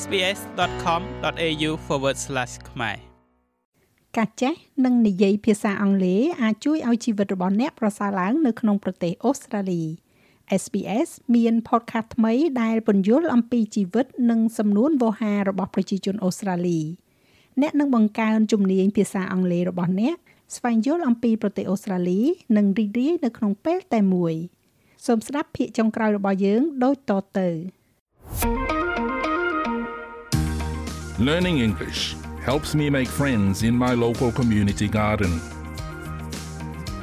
sbs.com.au/ ខ្មែរការចេះនិងនិយាយភាសាអង់គ្លេសអាចជួយឲ្យជីវិតរបស់អ្នកប្រសើរឡើងនៅក្នុងប្រទេសអូស្ត្រាលី SBS មាន podcast ថ្មីដែលពន្យល់អំពីជីវិតនិងសំនួនវោហាររបស់ប្រជាជនអូស្ត្រាលីអ្នកនឹងបង្កើនជំនាញភាសាអង់គ្លេសរបស់អ្នកស្វែងយល់អំពីប្រទេសអូស្ត្រាលី និងរីករាយនៅក្នុងពេលតែមួយសូមស្ដាប់ភាគចុងក្រោយរបស់យើងដូចតទៅ Learning English helps me make friends in my local community garden.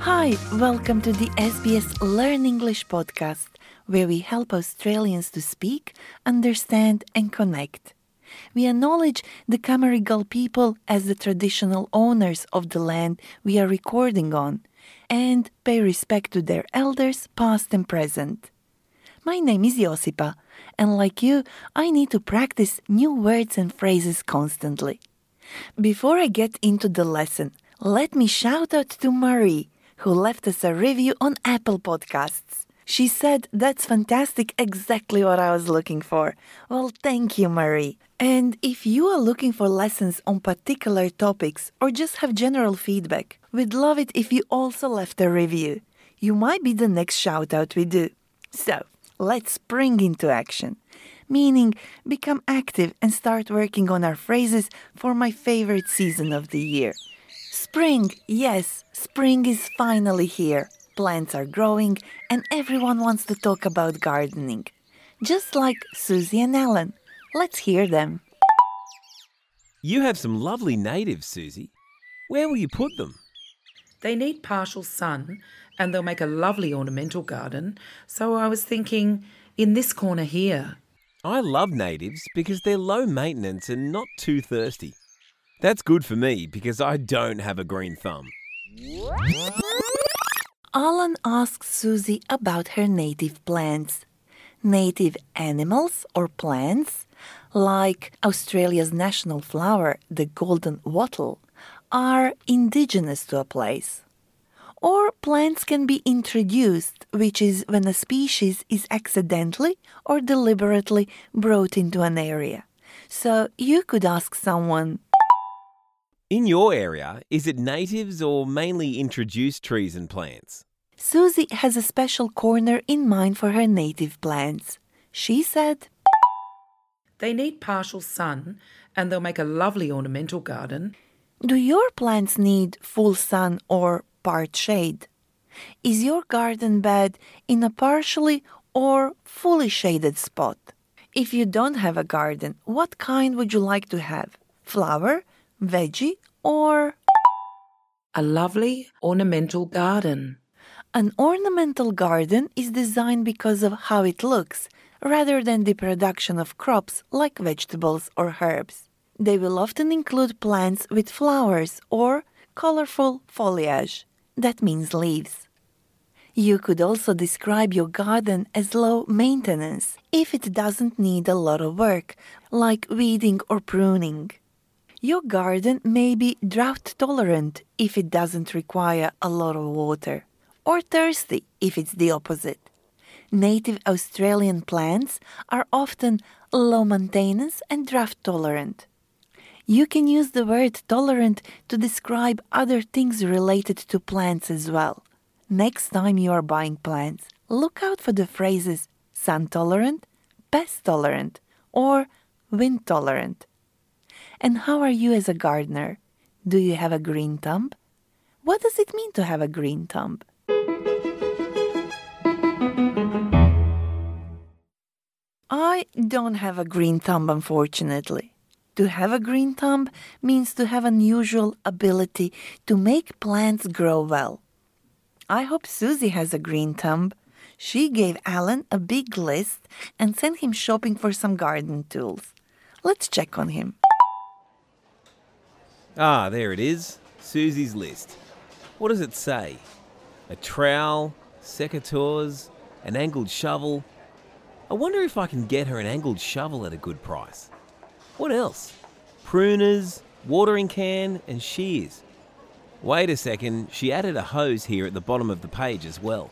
Hi, welcome to the SBS Learn English podcast, where we help Australians to speak, understand, and connect. We acknowledge the Cammeraygal people as the traditional owners of the land we are recording on and pay respect to their elders, past and present. My name is Josipa, and like you, I need to practice new words and phrases constantly. Before I get into the lesson, let me shout out to Marie, who left us a review on Apple Podcasts. She said that's fantastic, exactly what I was looking for. Well, thank you, Marie. And if you are looking for lessons on particular topics or just have general feedback, we'd love it if you also left a review. You might be the next shout out we do. So, let's spring into action. Meaning, become active and start working on our phrases for my favorite season of the year. Spring, yes, spring is finally here. Plants are growing, and everyone wants to talk about gardening. Just like Susie and Alan. Let's hear them. You have some lovely natives, Susie. Where will you put them? They need partial sun and they'll make a lovely ornamental garden. So I was thinking in this corner here. I love natives because they're low maintenance and not too thirsty. That's good for me because I don't have a green thumb. Alan asks Susie about her native plants. Native animals or plants, like Australia's national flower, the golden wattle, are indigenous to a place. Or plants can be introduced, which is when a species is accidentally or deliberately brought into an area. So you could ask someone, In your area, is it natives or mainly introduced trees and plants? Susie has a special corner in mind for her native plants. She said, They need partial sun and they'll make a lovely ornamental garden. Do your plants need full sun or part shade? Is your garden bed in a partially or fully shaded spot? If you don't have a garden, what kind would you like to have? Flower, veggie, or A lovely ornamental garden. An ornamental garden is designed because of how it looks, rather than the production of crops like vegetables or herbs. They will often include plants with flowers or colorful foliage. That means leaves. You could also describe your garden as low maintenance if it doesn't need a lot of work, like weeding or pruning. Your garden may be drought tolerant if it doesn't require a lot of water, or thirsty if it's the opposite. Native Australian plants are often low maintenance and drought tolerant. You can use the word tolerant to describe other things related to plants as well. Next time you are buying plants, look out for the phrases sun tolerant, pest tolerant, or wind tolerant. And how are you as a gardener? Do you have a green thumb? What does it mean to have a green thumb? I don't have a green thumb, unfortunately. To have a green thumb means to have unusual ability to make plants grow well. I hope Susie has a green thumb. She gave Alan a big list and sent him shopping for some garden tools. Let's check on him. Ah, there it is. Susie's list. What does it say? A trowel, secateurs, an angled shovel. I wonder if I can get her an angled shovel at a good price. What else? Pruners, watering can, and shears. Wait a second, she added a hose here at the bottom of the page as well.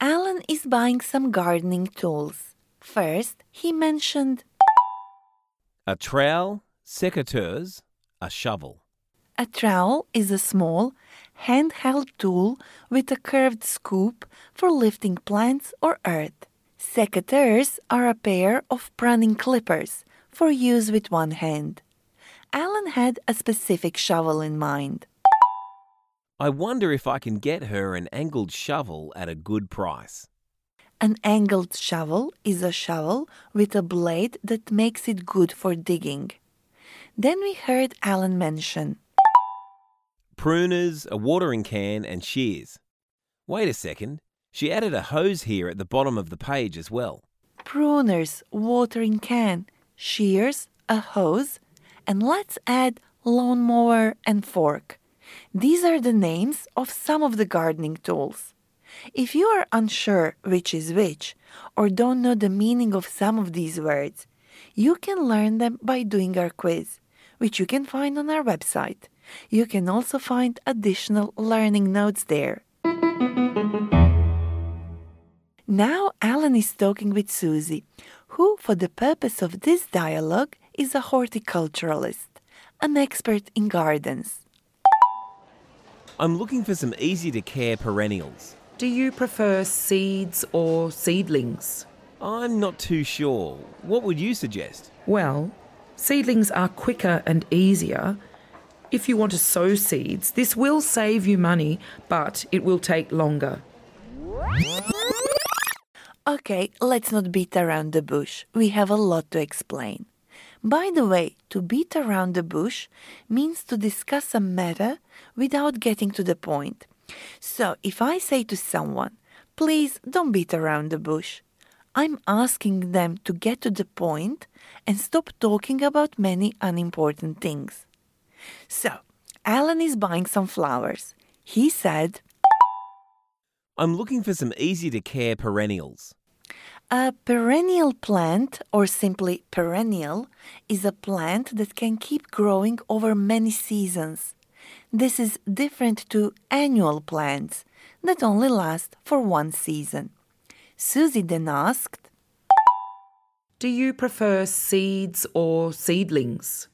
Alan is buying some gardening tools. First, he mentioned A trowel, secateurs, a shovel. a trowel is a small, handheld tool with a curved scoop for lifting plants or earth. Secateurs are a pair of pruning clippers for use with one hand. Alan had a specific shovel in mind. I wonder if I can get her an angled shovel at a good price. An angled shovel is a shovel with a blade that makes it good for digging. Then we heard Alan mention Pruners, a watering can, and shears. Wait a second. She added a hose here at the bottom of the page as well. pruners, watering can, shears, a hose, and let's add lawnmower and fork. These are the names of some of the gardening tools. If you are unsure which is which, or don't know the meaning of some of these words, you can learn them by doing our quiz, which you can find on our website. You can also find additional learning notes there. Now Alan is talking with Susie, who, for the purpose of this dialogue, is a horticulturalist, an expert in gardens. I'm looking for some easy to care perennials. Do you prefer seeds or seedlings? I'm not too sure. What would you suggest? Well, seedlings are quicker and easier. If you want to sow seeds, this will save you money, but it will take longer. Okay, let's not beat around the bush. We have a lot to explain. By the way, to beat around the bush means to discuss a matter without getting to the point. So, if I say to someone, please don't beat around the bush, I'm asking them to get to the point and stop talking about many unimportant things. So, Alan is buying some flowers. He said, I'm looking for some easy to care perennials. A perennial plant, or simply perennial, is a plant that can keep growing over many seasons. This is different to annual plants that only last for one season. Susie then asked, Do you prefer seeds or seedlings?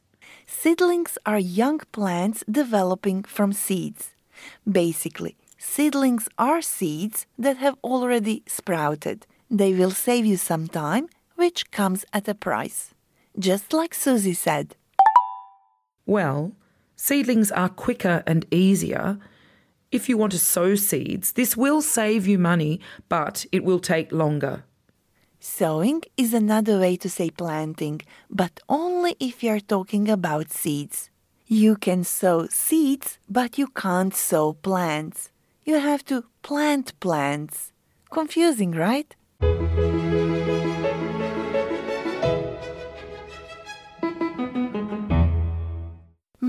Seedlings are young plants developing from seeds. Basically, seedlings are seeds that have already sprouted. They will save you some time, which comes at a price. Just like Susie said. Well, seedlings are quicker and easier. If you want to sow seeds, this will save you money, but it will take longer. Sowing is another way to say planting, but only if you're talking about seeds. You can sow seeds, but you can't sow plants. You have to plant plants. Confusing, right?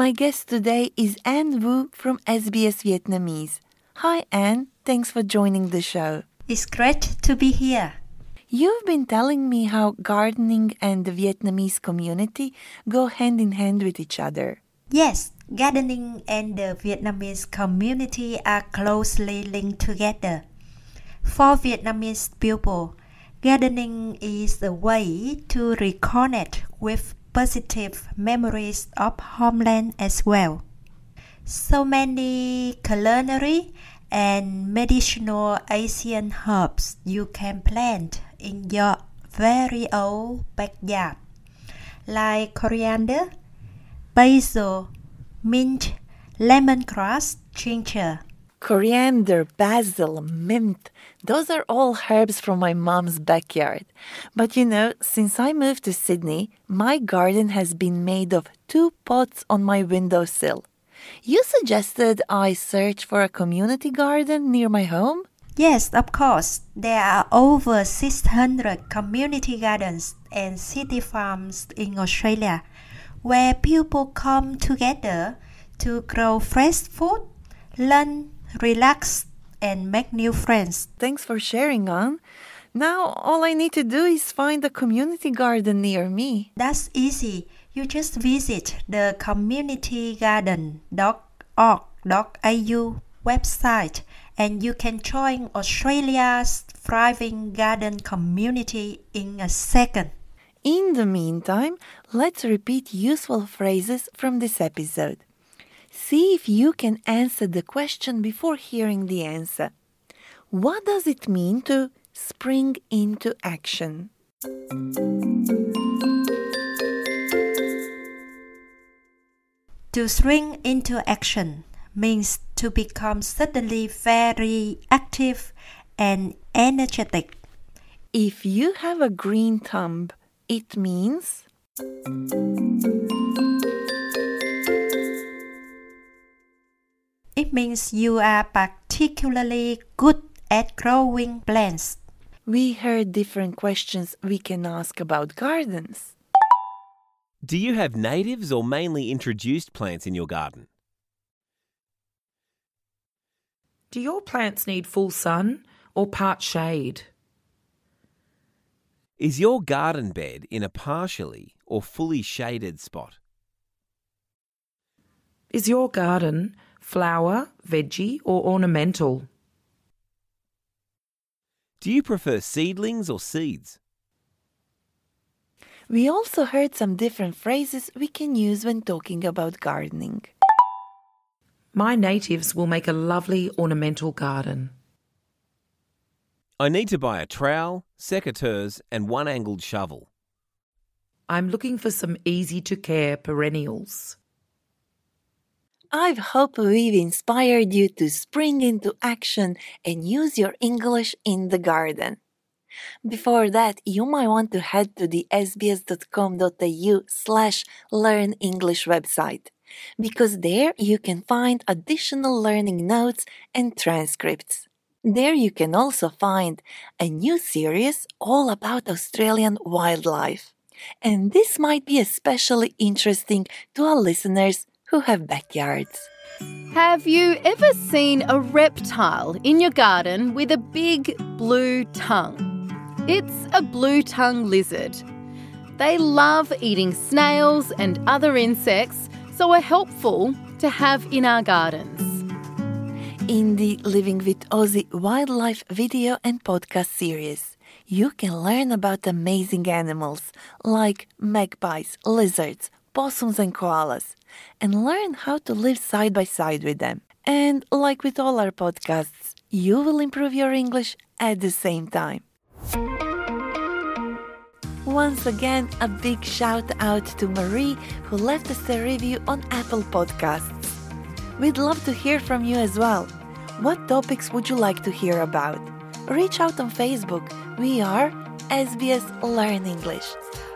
My guest today is Anne Wu from SBS Vietnamese. Hi, Anne. Thanks for joining the show. It's great to be here. You've been telling me how gardening and the Vietnamese community go hand in hand with each other. Yes, gardening and the Vietnamese community are closely linked together. For Vietnamese people, gardening is a way to reconnect with positive memories of homeland as well. So many culinary and medicinal Asian herbs you can plant in your very own backyard, like coriander, basil, mint, lemongrass, ginger. Coriander, basil, mint, those are all herbs from my mom's backyard. But you know, since I moved to Sydney, my garden has been made of two pots on my windowsill. You suggested I search for a community garden near my home? Yes, of course. There are over 600 community gardens and city farms in Australia where people come together to grow fresh food, learn, relax, and make new friends. Thanks for sharing, Anne. Now all I need to do is find a community garden near me. That's easy. You just visit the communitygarden.org.au website and you can join Australia's thriving garden community in a second. In the meantime, let's repeat useful phrases from this episode. See if you can answer the question before hearing the answer. What does it mean to spring into action? To spring into action means to become suddenly very active and energetic. If you have a green thumb, it means It means you are particularly good at growing plants. we heard different questions we can ask about gardens. Do you have natives or mainly introduced plants in your garden? Do your plants need full sun or part shade? Is your garden bed in a partially or fully shaded spot? Is your garden flower, veggie, or ornamental? Do you prefer seedlings or seeds? We also heard some different phrases we can use when talking about gardening. My natives will make a lovely ornamental garden. I need to buy a trowel, secateurs, and one angled shovel. I'm looking for some easy to care perennials. I hope we've inspired you to spring into action and use your English in the garden. Before that, you might want to head to the sbs.com.au slash learn English website because there you can find additional learning notes and transcripts. There you can also find a new series all about Australian wildlife. And this might be especially interesting to our listeners who have backyards. Have you ever seen a reptile in your garden with a big blue tongue? It's a blue tongue lizard. They love eating snails and other insects, so are helpful to have in our gardens. In the Living with Aussie wildlife video and podcast series, you can learn about amazing animals like magpies, lizards, possums, and koalas, and learn how to live side by side with them. And like with all our podcasts, you will improve your English at the same time. Once again, a big shout out to Marie who left us a review on Apple Podcasts. We'd love to hear from you as well. What topics would you like to hear about? Reach out on Facebook. We are SBS Learn English.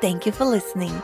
Thank you for listening.